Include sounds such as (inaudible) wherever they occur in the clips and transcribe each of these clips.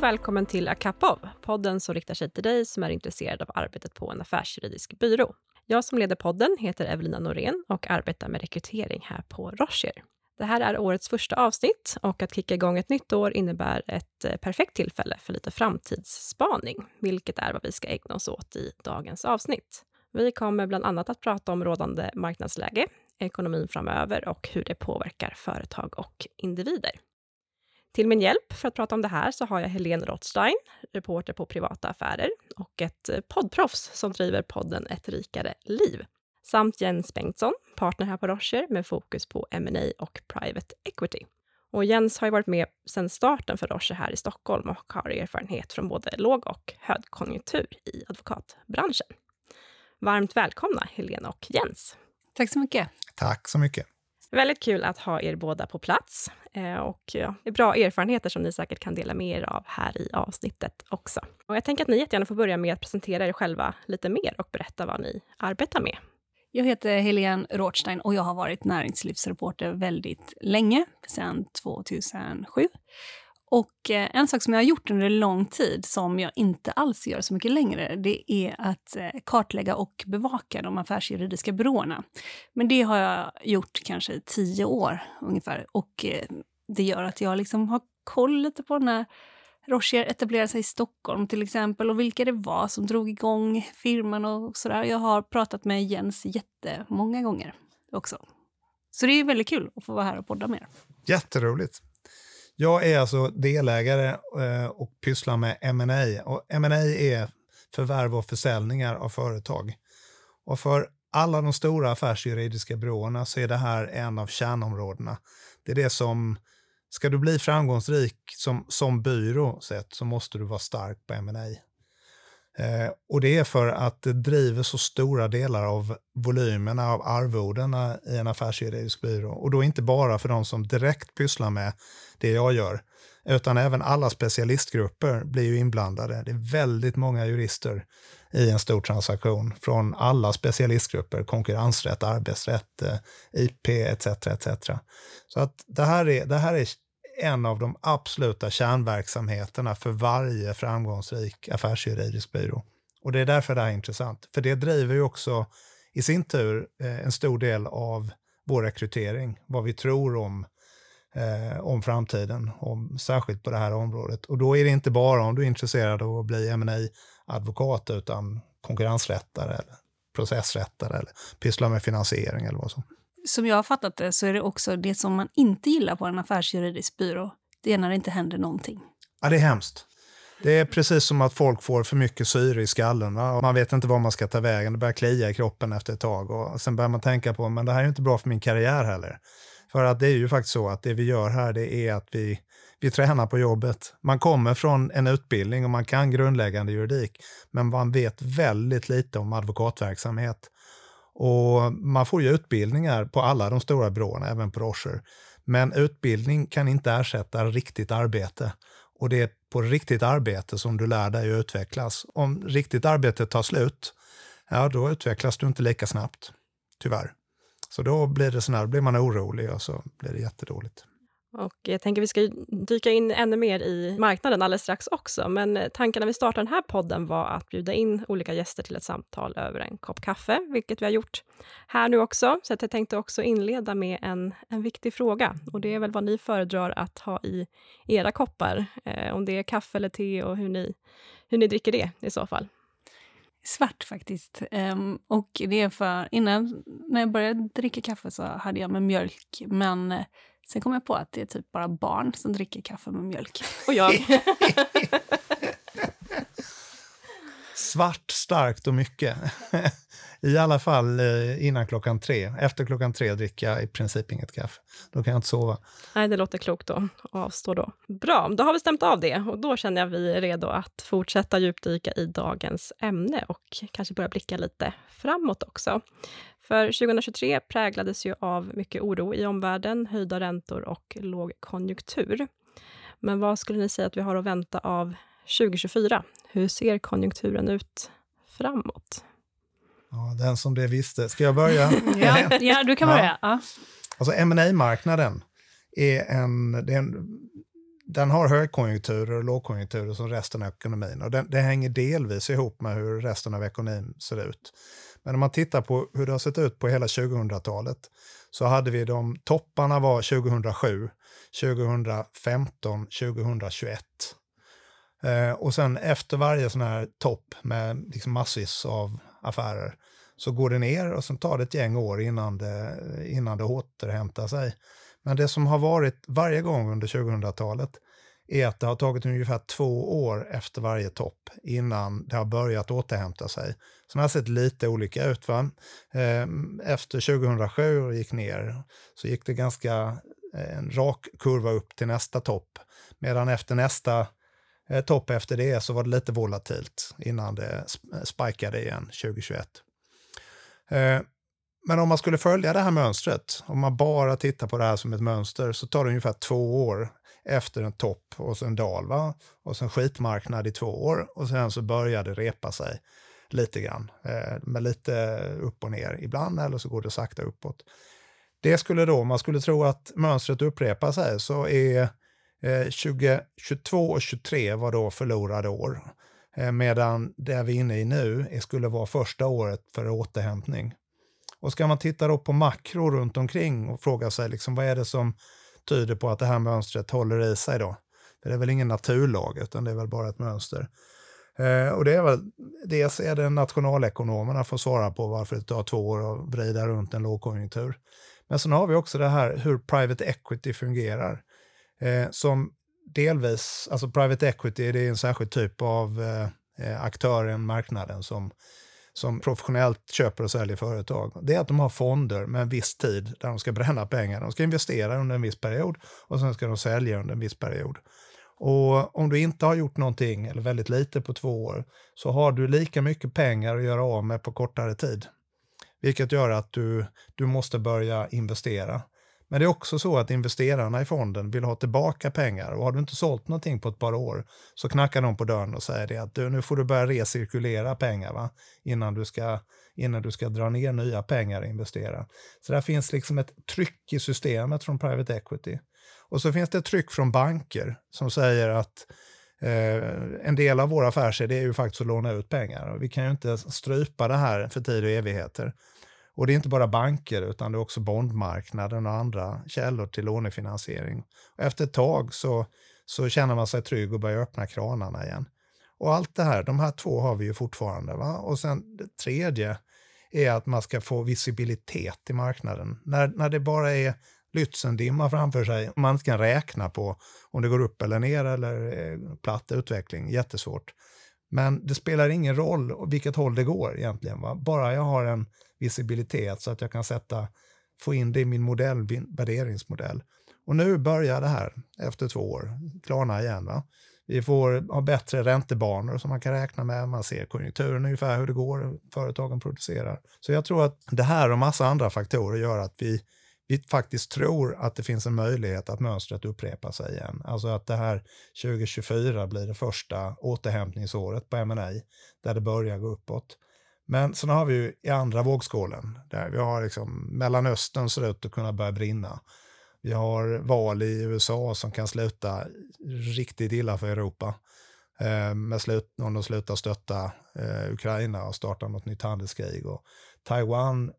och välkommen till Akapov, podden som riktar sig till dig som är intresserad av arbetet på en affärsjuridisk byrå. Jag som leder podden heter Evelina Norén och arbetar med rekrytering här på Rocher. Det här är årets första avsnitt och att kicka igång ett nytt år innebär ett eh, perfekt tillfälle för lite framtidsspaning, vilket är vad vi ska ägna oss åt i dagens avsnitt. Vi kommer bland annat att prata om rådande marknadsläge, ekonomin framöver och hur det påverkar företag och individer. Till min hjälp för att prata om det här så har jag Helene Rothstein, reporter på Privata Affärer och ett eh, poddproffs som driver podden Ett rikare liv. Samt Jens Bengtsson, partner här på Rocher med fokus på M&A och private equity. Och Jens har ju varit med sedan starten för Rocher här i Stockholm och har erfarenhet från både låg och högkonjunktur i advokatbranschen. Varmt välkomna Helene och Jens. Tack så mycket. Tack så mycket. Väldigt kul att ha er båda på plats eh, och det är bra erfarenheter som ni säkert kan dela med er av här i avsnittet också. Och jag tänker att ni jättegärna får börja med att presentera er själva lite mer och berätta vad ni arbetar med. Jag heter Helene Rothstein och jag har varit näringslivsreporter väldigt länge, sedan 2007. Och eh, en sak som jag har gjort under lång tid, som jag inte alls gör så mycket längre, det är att eh, kartlägga och bevaka de affärsjuridiska byråerna. Men det har jag gjort kanske i tio år ungefär. Och eh, det gör att jag liksom har koll lite på när Rocher etablerade sig i Stockholm till exempel och vilka det var som drog igång firman och sådär. Jag har pratat med Jens jättemånga gånger också. Så det är väldigt kul att få vara här och podda med er. Jätteroligt. Jag är alltså delägare eh, och pysslar med M&A. Och M&A är förvärv och försäljningar av företag. Och för alla de stora affärsjuridiska byråerna så är det här en av kärnområdena. Det är det som, ska du bli framgångsrik som, som byrå sett så måste du vara stark på M&A. Eh, och det är för att det driver så stora delar av volymerna av arvodena i en affärsjuridisk byrå. Och då inte bara för de som direkt pysslar med det jag gör, utan även alla specialistgrupper blir ju inblandade. Det är väldigt många jurister i en stor transaktion från alla specialistgrupper, konkurrensrätt, arbetsrätt, eh, IP etc. etc. Så att det här är, det här är en av de absoluta kärnverksamheterna för varje framgångsrik affärsjuridisk byrå. Och det är därför det här är intressant. För det driver ju också i sin tur eh, en stor del av vår rekrytering, vad vi tror om, eh, om framtiden, om, särskilt på det här området. Och då är det inte bara om du är intresserad av att bli ma advokat utan konkurrensrättare eller processrättare eller pyssla med finansiering eller vad som som jag har fattat det så är det också det som man inte gillar på en affärsjuridisk byrå. Det är när det inte händer någonting. Ja, det är hemskt. Det är precis som att folk får för mycket syre i skallen. Va? Man vet inte var man ska ta vägen. Det börjar klia i kroppen efter ett tag. Och sen börjar man tänka på men det här är inte bra för min karriär heller. För att det är ju faktiskt så att det vi gör här det är att vi, vi tränar på jobbet. Man kommer från en utbildning och man kan grundläggande juridik. Men man vet väldigt lite om advokatverksamhet. Och man får ju utbildningar på alla de stora byråerna, även på Rocher. Men utbildning kan inte ersätta riktigt arbete. Och det är på riktigt arbete som du lär dig att utvecklas. Om riktigt arbete tar slut, ja då utvecklas du inte lika snabbt, tyvärr. Så då blir det sån här, då blir man orolig och så blir det jättedåligt. Och jag tänker vi ska dyka in ännu mer i marknaden alldeles strax också. Men eh, tanken när vi startade den här podden var att bjuda in olika gäster till ett samtal över en kopp kaffe, vilket vi har gjort här nu också. Så jag tänkte också inleda med en, en viktig fråga. Och det är väl vad ni föredrar att ha i era koppar. Eh, om det är kaffe eller te och hur ni, hur ni dricker det i så fall. Svart faktiskt. Um, och det är för innan, när jag började dricka kaffe så hade jag med mjölk. Men eh, Sen kom jag på att det är typ bara barn som dricker kaffe med mjölk. (laughs) Och jag. (laughs) Svart, starkt och mycket. (laughs) I alla fall eh, innan klockan tre. Efter klockan tre dricker jag i princip inget kaffe. Då kan jag inte sova. Nej, det låter klokt då. Avstå då. Bra, då har vi stämt av det och då känner jag att vi är redo att fortsätta djupdyka i dagens ämne och kanske börja blicka lite framåt också. För 2023 präglades ju av mycket oro i omvärlden, höjda räntor och låg konjunktur. Men vad skulle ni säga att vi har att vänta av 2024? Hur ser konjunkturen ut framåt? Ja, den som det visste. Ska jag börja? (laughs) ja, ja, du kan börja. Ja. Alltså ma marknaden är en, det är en den har högkonjunkturer och lågkonjunkturer som resten av ekonomin. Och den, det hänger delvis ihop med hur resten av ekonomin ser ut. Men om man tittar på hur det har sett ut på hela 2000-talet så hade vi de topparna var 2007, 2015, 2021. Eh, och sen efter varje sån här topp med liksom massvis av affärer så går det ner och sen tar det ett gäng år innan det, innan det återhämtar sig. Men det som har varit varje gång under 2000-talet är att det har tagit ungefär två år efter varje topp innan det har börjat återhämta sig. Så det har sett lite olika ut. Va? Eh, efter 2007 och gick ner så gick det ganska eh, en rak kurva upp till nästa topp. Medan efter nästa eh, topp efter det så var det lite volatilt innan det spikade igen 2021. Eh, men om man skulle följa det här mönstret, om man bara tittar på det här som ett mönster, så tar det ungefär två år efter en topp och sen dal. Va? Och sen skitmarknad i två år och sen så börjar det repa sig lite grann. Eh, med lite upp och ner ibland eller så går det sakta uppåt. Det skulle då, om man skulle tro att mönstret upprepar sig, så är eh, 2022 och 2023 var då förlorade år. Eh, medan det vi är inne i nu skulle vara första året för återhämtning. Och ska man titta då på makro runt omkring och fråga sig liksom, vad är det som tyder på att det här mönstret håller i sig då? För det är väl ingen naturlag, utan det är väl bara ett mönster. Eh, och det är väl, dels är det nationalekonomerna får svara på varför det tar två år att vrida runt en lågkonjunktur. Men sen har vi också det här hur private equity fungerar. Eh, som delvis, alltså private equity det är en särskild typ av eh, eh, aktör i marknaden som som professionellt köper och säljer företag, det är att de har fonder med en viss tid där de ska bränna pengar. De ska investera under en viss period och sen ska de sälja under en viss period. Och om du inte har gjort någonting, eller väldigt lite på två år, så har du lika mycket pengar att göra av med på kortare tid. Vilket gör att du, du måste börja investera. Men det är också så att investerarna i fonden vill ha tillbaka pengar och har du inte sålt någonting på ett par år så knackar de på dörren och säger det att du, nu får du börja recirkulera pengar va? Innan, du ska, innan du ska dra ner nya pengar och investera. Så där finns liksom ett tryck i systemet från private equity. Och så finns det ett tryck från banker som säger att eh, en del av våra affärsidé är ju faktiskt att låna ut pengar och vi kan ju inte strypa det här för tid och evigheter. Och det är inte bara banker utan det är också bondmarknaden och andra källor till lånefinansiering. Och efter ett tag så, så känner man sig trygg och börjar öppna kranarna igen. Och allt det här, de här två har vi ju fortfarande. Va? Och sen det tredje är att man ska få visibilitet i marknaden. När, när det bara är Lützendimma framför sig och man inte kan räkna på om det går upp eller ner eller eh, platt utveckling, jättesvårt. Men det spelar ingen roll vilket håll det går egentligen. Va? Bara jag har en visibilitet så att jag kan sätta, få in det i min modell, värderingsmodell. Och nu börjar det här efter två år klarna igen. Va? Vi får ha bättre räntebanor som man kan räkna med. Man ser konjunkturen ungefär hur det går, företagen producerar. Så jag tror att det här och massa andra faktorer gör att vi, vi faktiskt tror att det finns en möjlighet att mönstret upprepar sig igen. Alltså att det här 2024 blir det första återhämtningsåret på M&A där det börjar gå uppåt. Men sen har vi ju i andra vågskålen, där vi har liksom Mellanöstern ser ut att kunna börja brinna. Vi har val i USA som kan sluta riktigt illa för Europa. Eh, med slut, om de slutar stötta eh, Ukraina och startar något nytt handelskrig. Och Taiwan,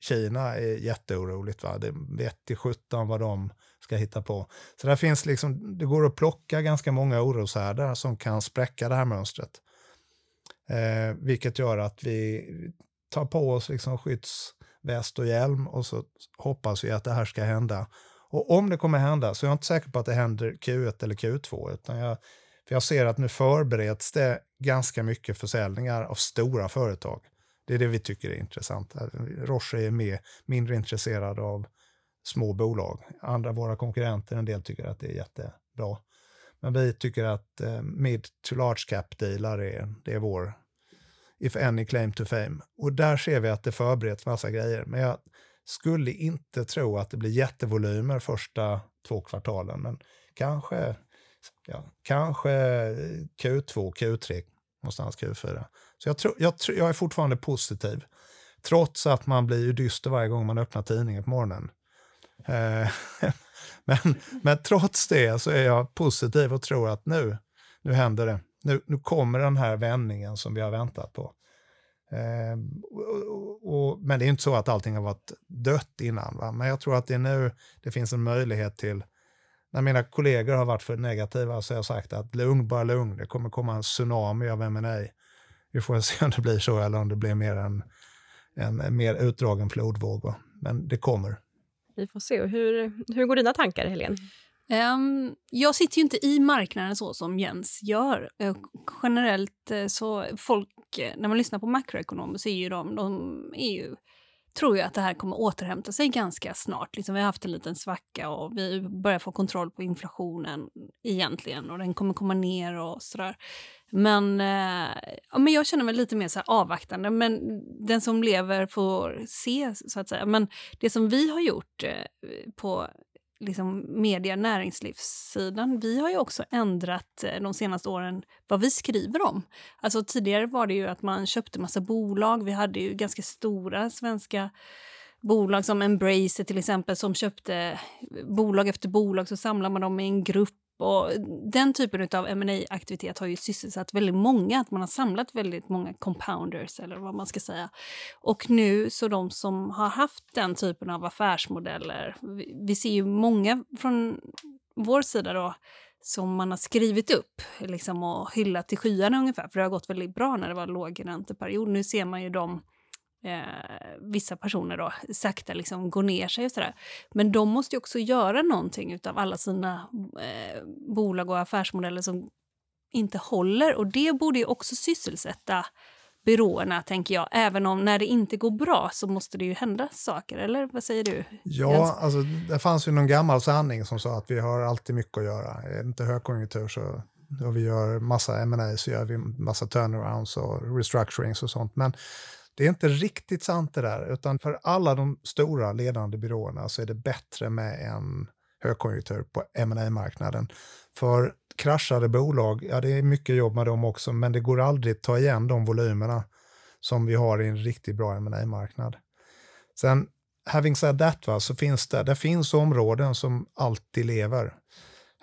Kina är jätteoroligt. Va? Det vet i sjutton vad de ska hitta på. Så där finns liksom, det går att plocka ganska många oroshärdar som kan spräcka det här mönstret. Eh, vilket gör att vi tar på oss liksom skyddsväst och hjälm och så hoppas vi att det här ska hända. Och om det kommer hända så är jag inte säker på att det händer Q1 eller Q2. Utan jag, för jag ser att nu förbereds det ganska mycket försäljningar av stora företag. Det är det vi tycker är intressant. Roche är mer, mindre intresserad av små bolag. Andra våra konkurrenter, en del tycker att det är jättebra. Men vi tycker att eh, mid to large cap-dealar är, det är vår if any claim to fame. Och där ser vi att det förbereds massa grejer. Men jag skulle inte tro att det blir jättevolymer första två kvartalen. Men kanske, ja, kanske Q2, Q3, någonstans Q4. Så jag, tror, jag, jag är fortfarande positiv. Trots att man blir ju dyster varje gång man öppnar tidningen på morgonen. Eh, (laughs) Men, men trots det så är jag positiv och tror att nu, nu händer det. Nu, nu kommer den här vändningen som vi har väntat på. Eh, och, och, men det är inte så att allting har varit dött innan. Va? Men jag tror att det är nu det finns en möjlighet till när mina kollegor har varit för negativa så har jag sagt att lugn, bara lugn, det kommer komma en tsunami av M&A. Vi får se om det blir så eller om det blir mer en, en mer utdragen flodvåg. Men det kommer. Vi får se. Hur, hur går dina tankar, Helene? Um, jag sitter ju inte i marknaden så som Jens gör. Uh, generellt uh, så folk, uh, när man lyssnar på makroekonomer så är ju de, de är ju tror jag att det här kommer återhämta sig ganska snart. Liksom vi har haft en liten svacka och vi börjar få kontroll på inflationen egentligen och den kommer komma ner och sådär. Men, eh, ja, men jag känner mig lite mer så avvaktande. Men den som lever får se, så att säga. Men det som vi har gjort eh, på liksom media näringslivssidan, vi har ju också ändrat eh, de senaste åren vad vi skriver om. Alltså tidigare var det ju att man köpte massa bolag. Vi hade ju ganska stora svenska bolag som Embracer till exempel som köpte bolag efter bolag så samlar man dem i en grupp och den typen av ma aktivitet har ju sysselsatt väldigt många. Att man har samlat väldigt många compounders, eller vad man ska säga. Och nu, så de som har haft den typen av affärsmodeller... Vi, vi ser ju många från vår sida då som man har skrivit upp liksom, och hyllat till skyarna ungefär. För det har gått väldigt bra när det var låg ränteperiod. Nu ser man ju dem eh, vissa personer då sakta liksom går ner sig och sådär. Men de måste ju också göra någonting av alla sina eh, bolag och affärsmodeller som inte håller och det borde ju också sysselsätta byråerna, tänker jag. Även om när det inte går bra så måste det ju hända saker, eller vad säger du? Ja, alltså, det fanns ju någon gammal sanning som sa att vi har alltid mycket att göra. Är det inte högkonjunktur så och vi gör massa M&A så gör vi massa turnarounds och restructurings och sånt. Men det är inte riktigt sant det där, utan för alla de stora ledande byråerna så är det bättre med en högkonjunktur på ma marknaden För kraschade bolag, ja det är mycket jobb med dem också, men det går aldrig att ta igen de volymerna som vi har i en riktigt bra ma marknad Sen, having said that, va, så finns det, det finns områden som alltid lever.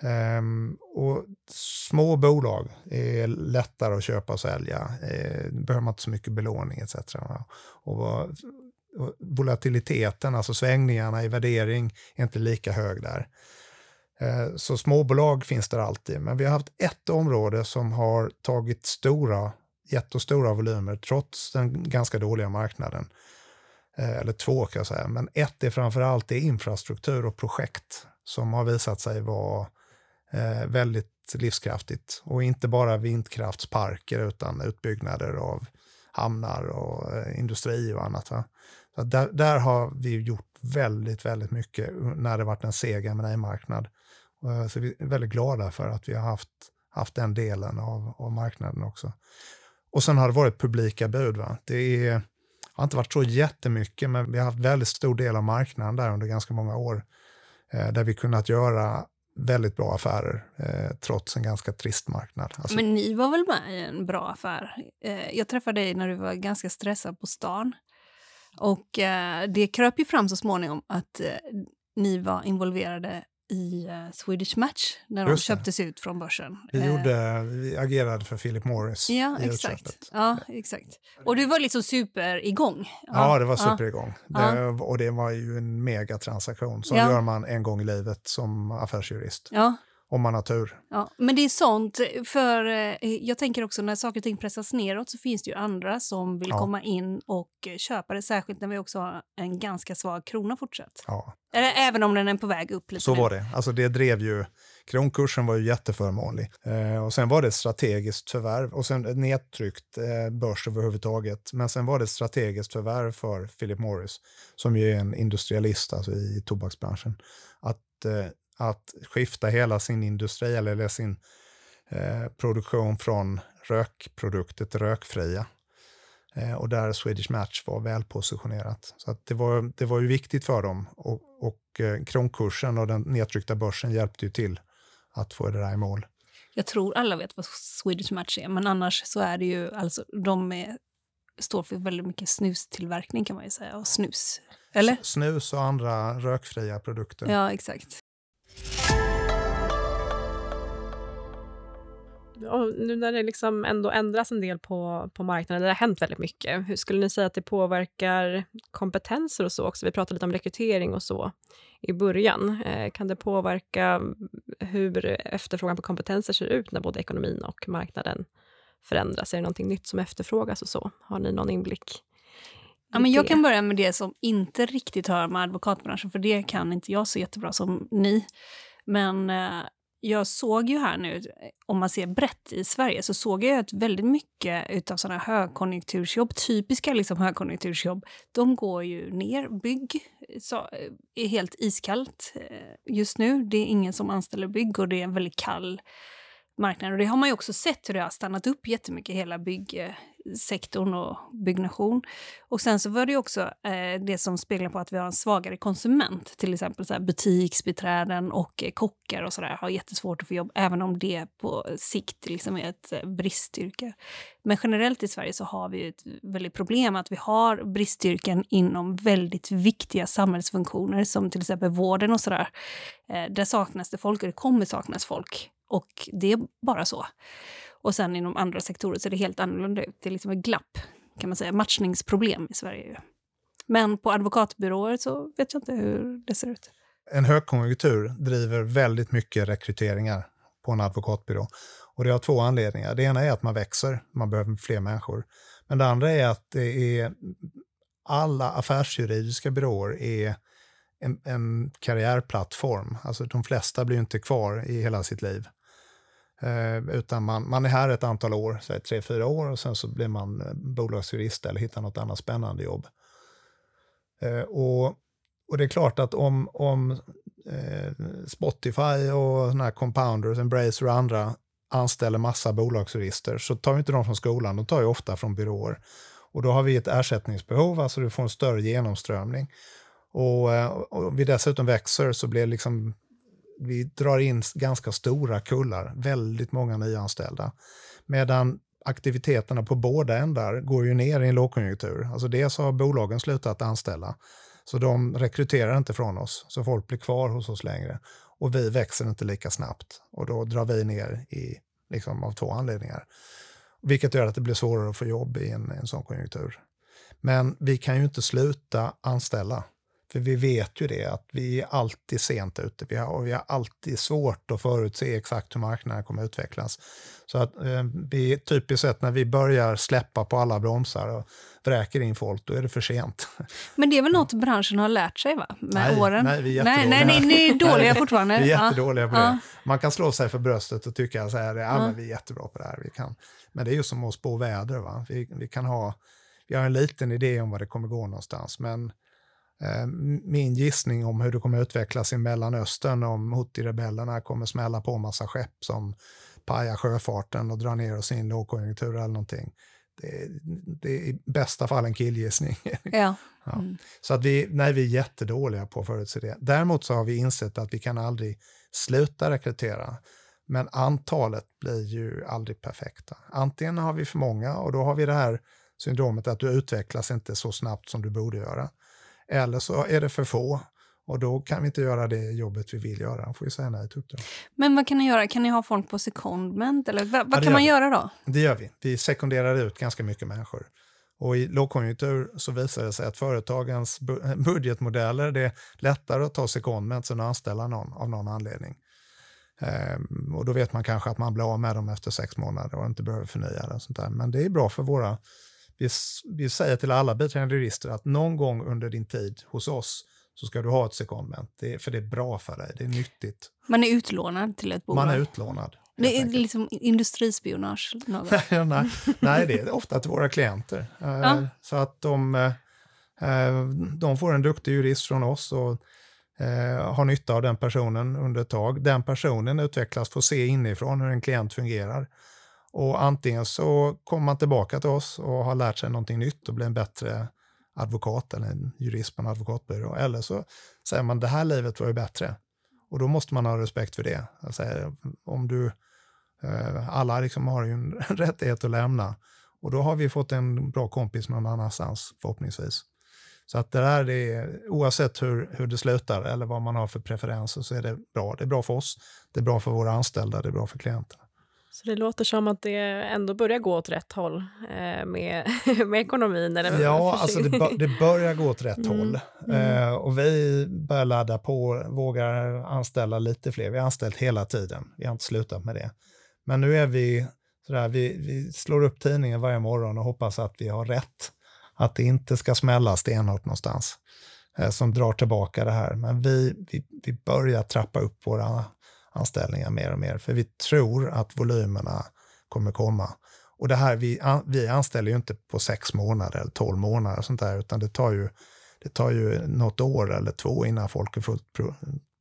Um, och små bolag är lättare att köpa och sälja. Eh, behöver man inte så mycket belåning etc. Och, och, volatiliteten, alltså svängningarna i värdering, är inte lika hög där. Eh, så småbolag finns där alltid. Men vi har haft ett område som har tagit stora, jättestora volymer trots den ganska dåliga marknaden. Eh, eller två kan jag säga. Men ett är framför allt infrastruktur och projekt som har visat sig vara eh, väldigt livskraftigt. Och inte bara vindkraftsparker utan utbyggnader av hamnar och eh, industri och annat. Va? Så där, där, har vi gjort väldigt, väldigt mycket när det varit en seg M&A-marknad. Eh, så vi är väldigt glada för att vi har haft, haft den delen av, av marknaden också. Och sen har det varit publika bud. Va? Det är, har inte varit så jättemycket, men vi har haft väldigt stor del av marknaden där under ganska många år. Eh, där vi kunnat göra väldigt bra affärer eh, trots en ganska trist marknad. Alltså, Men ni var väl med i en bra affär? Eh, jag träffade dig när du var ganska stressad på stan. Och eh, det kröp ju fram så småningom att eh, ni var involverade i uh, Swedish Match när de köptes ut från börsen. Vi, uh, gjorde, vi agerade för Philip Morris ja, i exakt. Ja, exakt. Och du var liksom super igång. Ja, ja det var super igång. Det, och det var ju en megatransaktion som ja. gör man en gång i livet som affärsjurist. Ja. Om man har tur. Ja, men det är sånt, för eh, jag tänker också när saker och ting pressas neråt så finns det ju andra som vill ja. komma in och köpa det, särskilt när vi också har en ganska svag krona fortsatt. Ja. Även om den är på väg upp lite Så nu. var det. Alltså det drev ju, kronkursen var ju jätteförmånlig. Eh, och sen var det ett strategiskt förvärv och sen ett nedtryckt eh, börs överhuvudtaget. Men sen var det ett strategiskt förvärv för Philip Morris, som ju är en industrialist alltså i tobaksbranschen. Att eh, att skifta hela sin industri eller sin eh, produktion från rökprodukter till rökfria. Eh, och där Swedish Match var välpositionerat. Så det, var, det var ju viktigt för dem och, och eh, kronkursen och den nedtryckta börsen hjälpte ju till att få det där i mål. Jag tror alla vet vad Swedish Match är, men annars så är det ju alltså de är, står för väldigt mycket snustillverkning kan man ju säga och snus. Eller? Snus och andra rökfria produkter. Ja, exakt. Och nu när det liksom ändå ändras en del på, på marknaden, det har hänt väldigt mycket, hur skulle ni säga att det påverkar kompetenser och så också? Vi pratade lite om rekrytering och så i början. Eh, kan det påverka hur efterfrågan på kompetenser ser ut när både ekonomin och marknaden förändras? Är det någonting nytt som efterfrågas och så? Har ni någon inblick? Ja, men jag kan börja med det som inte riktigt hör med advokatbranschen, för det kan inte jag så jättebra som ni. Men eh, jag såg ju här nu, om man ser brett i Sverige, så såg jag att väldigt mycket av sådana högkonjunktursjobb, typiska liksom högkonjunktursjobb, de går ju ner. Bygg så, är helt iskallt eh, just nu. Det är ingen som anställer bygg och det är en väldigt kall marknad. Och det har man ju också sett hur det har stannat upp jättemycket, hela sektorn och byggnation. Och sen så var det också eh, det som speglar på att vi har en svagare konsument. Till exempel så här butiksbiträden och eh, kockar och sådär har jättesvårt att få jobb, även om det på sikt liksom är ett eh, bristyrke. Men generellt i Sverige så har vi ett väldigt problem att vi har bristyrken inom väldigt viktiga samhällsfunktioner som till exempel vården och sådär. Eh, där saknas det folk och det kommer saknas folk. Och det är bara så. Och sen inom andra sektorer ser det helt annorlunda ut. Det är liksom ett glapp, kan man säga, matchningsproblem i Sverige. Men på advokatbyråer så vet jag inte hur det ser ut. En högkonjunktur driver väldigt mycket rekryteringar på en advokatbyrå. Och det har två anledningar. Det ena är att man växer, man behöver fler människor. Men det andra är att det är alla affärsjuridiska byråer är en, en karriärplattform. Alltså de flesta blir inte kvar i hela sitt liv. Eh, utan man, man är här ett antal år, säg tre, fyra år och sen så blir man eh, bolagsjurist eller hittar något annat spännande jobb. Eh, och, och det är klart att om, om eh, Spotify och såna här compounders, Embracer och andra anställer massa bolagsjurister så tar ju inte de från skolan, de tar ju ofta från byråer. Och då har vi ett ersättningsbehov, alltså du får en större genomströmning. Och, eh, och vi dessutom växer så blir liksom vi drar in ganska stora kullar, väldigt många nyanställda. Medan aktiviteterna på båda ändar går ju ner i en lågkonjunktur. Alltså dels har bolagen slutat anställa, så de rekryterar inte från oss, så folk blir kvar hos oss längre. Och vi växer inte lika snabbt och då drar vi ner i, liksom, av två anledningar. Vilket gör att det blir svårare att få jobb i en, en sån konjunktur. Men vi kan ju inte sluta anställa. För vi vet ju det, att vi är alltid sent ute. Vi har, och vi har alltid svårt att förutse exakt hur marknaden kommer att utvecklas. Så att eh, vi typiskt sett när vi börjar släppa på alla bromsar och vräker in folk, då är det för sent. (laughs) Men det är väl något branschen har lärt sig va? med nej, åren? Nej, vi är nej, nej, nej, ni är (laughs) dåliga fortfarande. vi är jättedåliga på ja. det. Man kan slå sig för bröstet och tycka så här, ja, men vi är jättebra på det här. Vi kan. Men det är ju som att spå väder. Va? Vi, vi, kan ha, vi har en liten idé om var det kommer gå någonstans, men min gissning om hur det kommer utvecklas i Mellanöstern om Houthi-rebellerna kommer smälla på massa skepp som pajar sjöfarten och drar ner oss i en lågkonjunktur eller någonting. Det, det är i bästa fall en killgissning. (laughs) Ja. ja. Mm. Så att vi, nej, vi är jättedåliga på att förutse det. Däremot så har vi insett att vi kan aldrig sluta rekrytera. Men antalet blir ju aldrig perfekta. Antingen har vi för många och då har vi det här syndromet att du utvecklas inte så snabbt som du borde göra. Eller så är det för få och då kan vi inte göra det jobbet vi vill göra. Då får vi säga nej till uppdrag. Men vad kan ni göra? Kan ni ha folk på secondment? Eller vad, vad ja, kan man vi. göra då? Det gör vi. Vi sekunderar ut ganska mycket människor. Och i lågkonjunktur så visar det sig att företagens (laughs) budgetmodeller, det är lättare att ta secondment än att anställa någon av någon anledning. Ehm, och då vet man kanske att man blir av med dem efter sex månader och inte behöver förnya det. Och sånt där. Men det är bra för våra vi, vi säger till alla biträdande jurister att någon gång under din tid hos oss så ska du ha ett secondment, det är, för det är bra för dig, det är nyttigt. Man är utlånad till ett bolag? Man är utlånad. Det är liksom industrispionage? (laughs) nej, nej, det är ofta till våra klienter. Eh, ja. Så att de, eh, de får en duktig jurist från oss och eh, har nytta av den personen under ett tag. Den personen utvecklas, får se inifrån hur en klient fungerar. Och antingen så kommer man tillbaka till oss och har lärt sig någonting nytt och blir en bättre advokat eller en jurist på en advokatbyrå. Eller så säger man det här livet var ju bättre. Och då måste man ha respekt för det. Alltså, om du, eh, alla liksom har ju en (laughs) rättighet att lämna. Och då har vi fått en bra kompis någon annanstans förhoppningsvis. Så att det där, det är, oavsett hur, hur det slutar eller vad man har för preferenser så är det bra. Det är bra för oss, det är bra för våra anställda, det är bra för klienterna. Så det låter som att det ändå börjar gå åt rätt håll eh, med, (laughs) med ekonomin? Eller ja, alltså det, det, börjar gå åt rätt mm. håll. Mm. Eh, och vi börjar ladda på, vågar anställa lite fler. Vi har anställt hela tiden, vi har inte slutat med det. Men nu är vi sådär, vi, vi slår upp tidningen varje morgon och hoppas att vi har rätt. Att det inte ska smälla stenhårt någonstans eh, som drar tillbaka det här. Men vi, vi, vi börjar trappa upp våra anställningar mer och mer, för vi tror att volymerna kommer komma. Och det här, vi, vi anställer ju inte på sex månader eller tolv månader och sånt där, utan det tar ju, det tar ju något år eller två innan folk är fullt pro,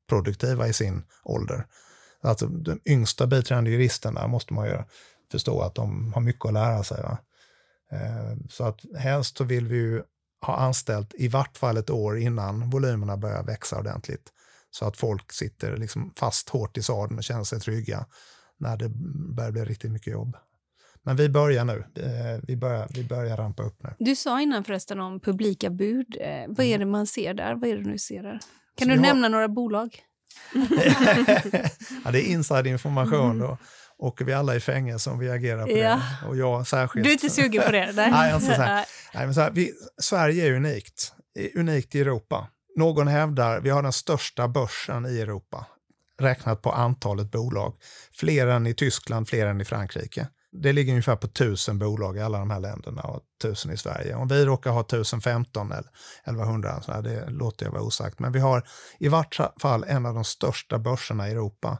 produktiva i sin ålder. Alltså de yngsta biträdande juristerna måste man ju förstå att de har mycket att lära sig. Va? Eh, så att helst så vill vi ju ha anställt i vart fall ett år innan volymerna börjar växa ordentligt. Så att folk sitter liksom fast hårt i sadeln och känner sig trygga när det börjar bli riktigt mycket jobb. Men vi börjar nu. Eh, vi börjar, vi börjar rampa upp nu. Du sa innan förresten om publika bud. Eh, vad är mm. det man ser där? Vad är det du ser där? Kan Så du nämna har... några bolag? (laughs) ja, det är insiderinformation. Mm. Då åker vi alla i fängelse om vi agerar på ja. det. Och jag särskilt. Du är inte sugen på det? (laughs) Nej, Nej, inte så här. (laughs) Nej men så här, vi, Sverige är unikt. Unikt i Europa. Någon hävdar vi har den största börsen i Europa räknat på antalet bolag. Fler än i Tyskland, fler än i Frankrike. Det ligger ungefär på tusen bolag i alla de här länderna och tusen i Sverige. Om vi råkar ha 1015 eller 1100, så här, det låter jag vara osagt, men vi har i vart fall en av de största börserna i Europa.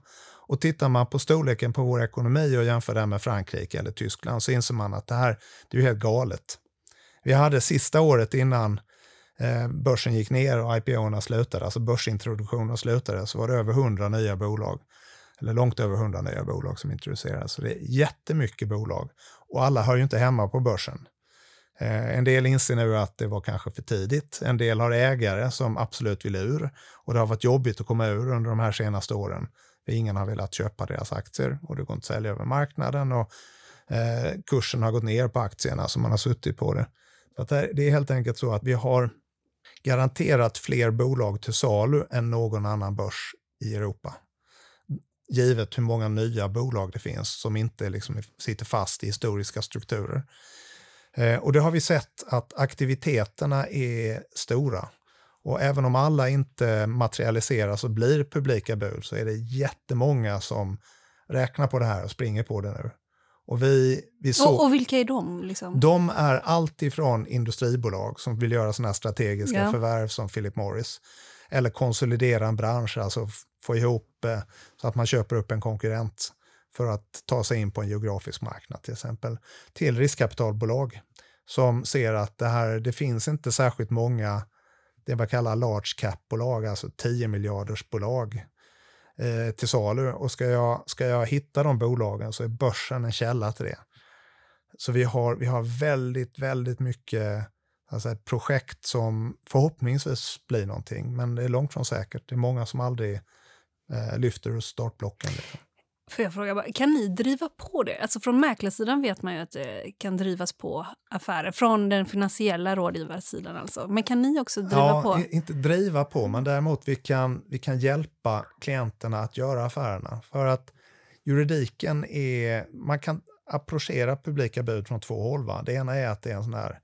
Och tittar man på storleken på vår ekonomi och jämför den med Frankrike eller Tyskland så inser man att det här det är helt galet. Vi hade sista året innan Eh, börsen gick ner och IPO-erna slutade, alltså börsintroduktionen slutade, så var det över 100 nya bolag. Eller långt över 100 nya bolag som introducerades. Så det är jättemycket bolag. Och alla hör ju inte hemma på börsen. Eh, en del inser nu att det var kanske för tidigt. En del har ägare som absolut vill ur. Och det har varit jobbigt att komma ur under de här senaste åren. Ingen har velat köpa deras aktier och det går inte att sälja över marknaden. Och, eh, kursen har gått ner på aktierna som man har suttit på det. Så det är helt enkelt så att vi har garanterat fler bolag till salu än någon annan börs i Europa. Givet hur många nya bolag det finns som inte liksom sitter fast i historiska strukturer. Eh, och det har vi sett att aktiviteterna är stora. Och även om alla inte materialiseras och blir publika bud så är det jättemånga som räknar på det här och springer på det nu. Och, vi, vi så, och, och vilka är de? Liksom? De är alltifrån industribolag som vill göra sådana strategiska ja. förvärv som Philip Morris. Eller konsolidera en bransch, alltså få ihop eh, så att man köper upp en konkurrent för att ta sig in på en geografisk marknad till exempel. Till riskkapitalbolag som ser att det här, det finns inte särskilt många det man kallar large cap-bolag, alltså 10 miljarders bolag eh, till salu. Och ska jag, ska jag hitta de bolagen så är börsen en källa till det. Så vi har, vi har väldigt, väldigt mycket alltså ett projekt som förhoppningsvis blir någonting, men det är långt från säkert. Det är många som aldrig eh, lyfter startblocken. Liksom. Får jag fråga, kan ni driva på det? Alltså från mäklarsidan vet man ju att det kan drivas på affärer, från den finansiella rådgivarsidan alltså. Men kan ni också driva ja, på? inte driva på, men däremot vi kan, vi kan hjälpa klienterna att göra affärerna. För att juridiken är, man kan approchera publika bud från två håll. Va? Det ena är att det är en sån här,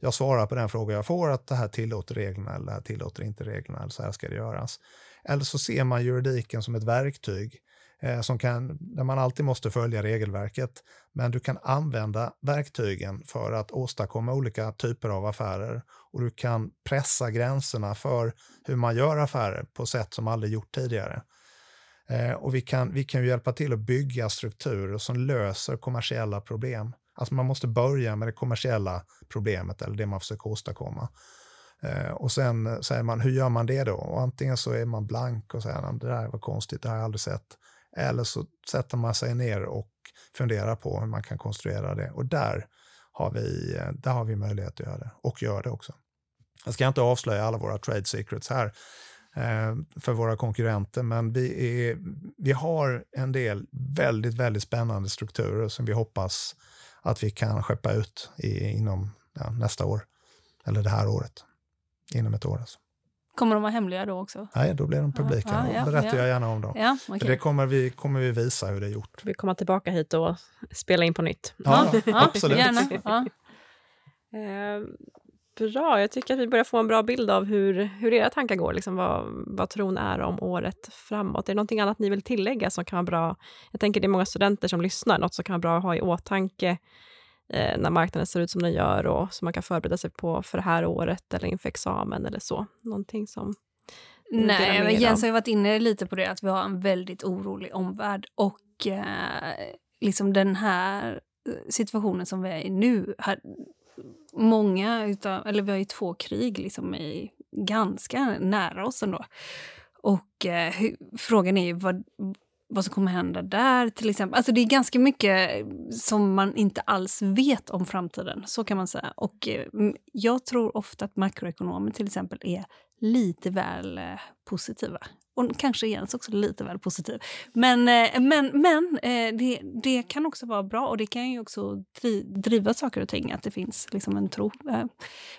jag svarar på den fråga jag får, att det här tillåter reglerna eller det här tillåter inte reglerna, eller så här ska det göras. Eller så ser man juridiken som ett verktyg eh, som kan, där man alltid måste följa regelverket. Men du kan använda verktygen för att åstadkomma olika typer av affärer och du kan pressa gränserna för hur man gör affärer på sätt som aldrig gjort tidigare. Eh, och vi kan, vi kan ju hjälpa till att bygga strukturer som löser kommersiella problem. Alltså man måste börja med det kommersiella problemet eller det man försöker åstadkomma. Eh, och sen säger man, hur gör man det då? Och antingen så är man blank och säger, det där var konstigt, det har jag aldrig sett. Eller så sätter man sig ner och funderar på hur man kan konstruera det. Och där har vi, eh, där har vi möjlighet att göra det, och gör det också. Jag ska inte avslöja alla våra trade secrets här eh, för våra konkurrenter, men vi, är, vi har en del väldigt, väldigt spännande strukturer som vi hoppas att vi kan skeppa ut i, inom ja, nästa år, eller det här året, inom ett år. Alltså. Kommer de vara hemliga då också? Nej, då blir de publika. Ja, ja, Då berättar ja. jag gärna om dem. Ja, För okej. det kommer vi, kommer vi visa hur det är gjort. Vi kommer tillbaka hit och spela in på nytt. Ja, ja, absolut. Gärna. Ja. (laughs) Eh, bra, jag tycker att vi börjar få en bra bild av hur, hur era tankar går, liksom vad, vad tron är om året framåt. Är det någonting annat ni vill tillägga som kan vara bra? Jag tänker det är många studenter som lyssnar, något som kan vara bra att ha i åtanke eh, när marknaden ser ut som den gör och som man kan förbereda sig på för det här året eller inför examen eller så. Någonting som... Nej, men Jens har ju varit inne lite på det att vi har en väldigt orolig omvärld och eh, liksom den här eh, situationen som vi är i nu. Här, många utav, eller vi har ju två krig liksom i, ganska nära oss ändå. Och eh, hur, frågan är ju vad, vad som kommer hända där till exempel. Alltså det är ganska mycket som man inte alls vet om framtiden, så kan man säga. Och eh, jag tror ofta att makroekonomer till exempel är lite väl eh, positiva. Och kanske Jens också lite väl positiv. Men, eh, men, men eh, det, det kan också vara bra och det kan ju också dri, driva saker och ting, att det finns liksom en tro. Eh,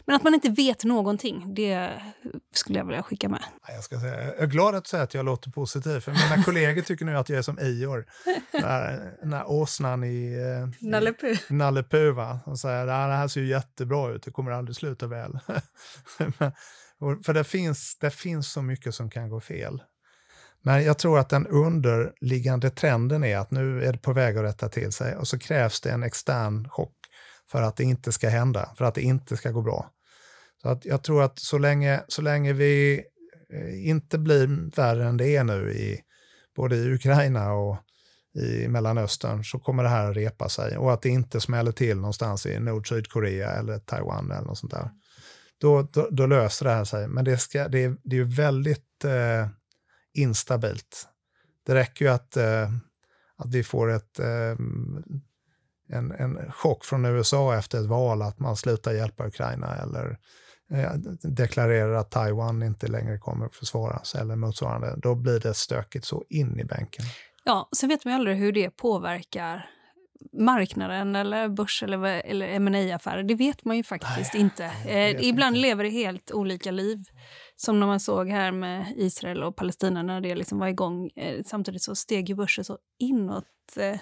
men att man inte vet någonting, det skulle jag vilja skicka med. Nej, Jag, ska säga, jag är glad att säger att jag låter positiv, för mina kollegor tycker nu att jag är som. Den här- åsnan i, Nalle i Puh. Nalle Puh, va? Som säger att det här ser ju jättebra ut, det kommer aldrig sluta väl. (laughs) Men- och- för det finns, det finns så mycket som kan gå fel. Men jag tror att den underliggande trenden är att nu är det på väg att rätta till sig och så krävs det en extern chock för att det inte ska hända, för att det inte ska gå bra. Så att jag tror att så länge, så länge vi eh, inte blir värre än det är nu i både i Ukraina och i Mellanöstern så kommer det här att repa sig och att det inte smäller till någonstans i Nord-Sydkorea eller Taiwan eller något sånt där. Då, då, då löser det här sig. Men det, ska, det, är, det är ju väldigt eh, instabilt. Det räcker ju att, eh, att vi får ett, eh, en, en chock från USA efter ett val att man slutar hjälpa Ukraina eller eh, deklarerar att Taiwan inte längre kommer att försvaras eller motsvarande. Då blir det stökigt så in i bänken. Ja, sen vet man ju aldrig hur det påverkar marknaden eller börs eller, eller ma affärer Det vet man ju faktiskt Nej, inte. Eh, ibland inte. lever det helt olika liv. Som när man såg här med Israel och Palestina när det liksom var igång. Eh, samtidigt så steg ju börsen så inåt eh,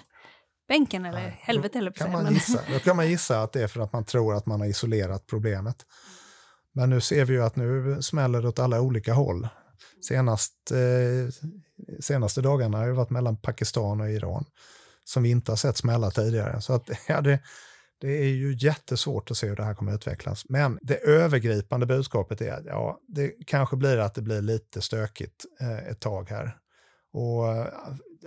bänken, eller Nej, helvete eller kan man gissa. Då kan man gissa att det är för att man tror att man har isolerat problemet. Men nu ser vi ju att nu smäller det åt alla olika håll. Senast, eh, senaste dagarna har det varit mellan Pakistan och Iran som vi inte har sett smälla tidigare. Så att, (laughs) ja, det, det är ju jättesvårt att se hur det här kommer att utvecklas. Men det övergripande budskapet är att ja, det kanske blir att det blir lite stökigt eh, ett tag här. Och eh,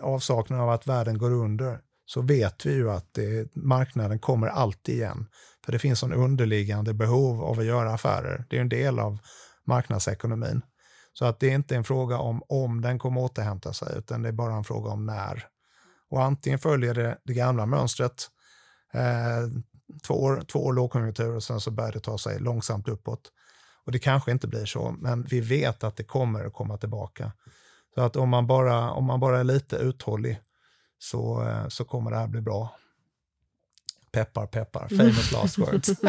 avsaknaden av att världen går under så vet vi ju att det, marknaden kommer alltid igen. För det finns en underliggande behov av att göra affärer. Det är en del av marknadsekonomin. Så att det är inte en fråga om om den kommer återhämta sig, utan det är bara en fråga om när. Och antingen följer det det gamla mönstret, eh, två, år, två år lågkonjunktur och sen så börjar det ta sig långsamt uppåt. Och det kanske inte blir så, men vi vet att det kommer att komma tillbaka. Så att om man bara, om man bara är lite uthållig så, eh, så kommer det här bli bra. Peppar, peppar. (laughs) Famous last words. (laughs)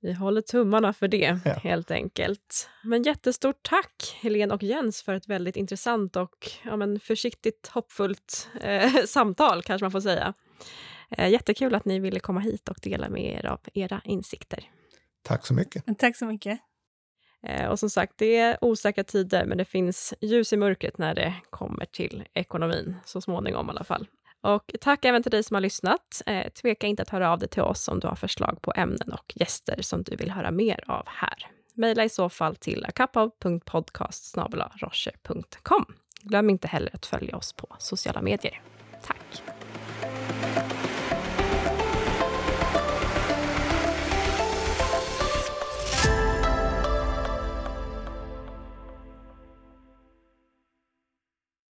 Vi håller tummarna för det, Ja. helt enkelt. Men jättestort tack, Helene och Jens, för ett väldigt intressant och ja, men försiktigt hoppfullt eh, (laughs) samtal, kanske man får säga. Eh, jättekul att ni ville komma hit och dela med er av era insikter. Tack så mycket. Tack så mycket. Eh, och som sagt, det är osäkra tider, men det finns ljus i mörkret när det kommer till ekonomin, så småningom i alla fall. Och tack även till dig som har lyssnat. Eh, tveka inte att höra av dig till oss om du har förslag på ämnen och gäster som du vill höra mer av här. Maila i så fall till akapav.podcast Glöm inte heller att följa oss på sociala medier. Tack!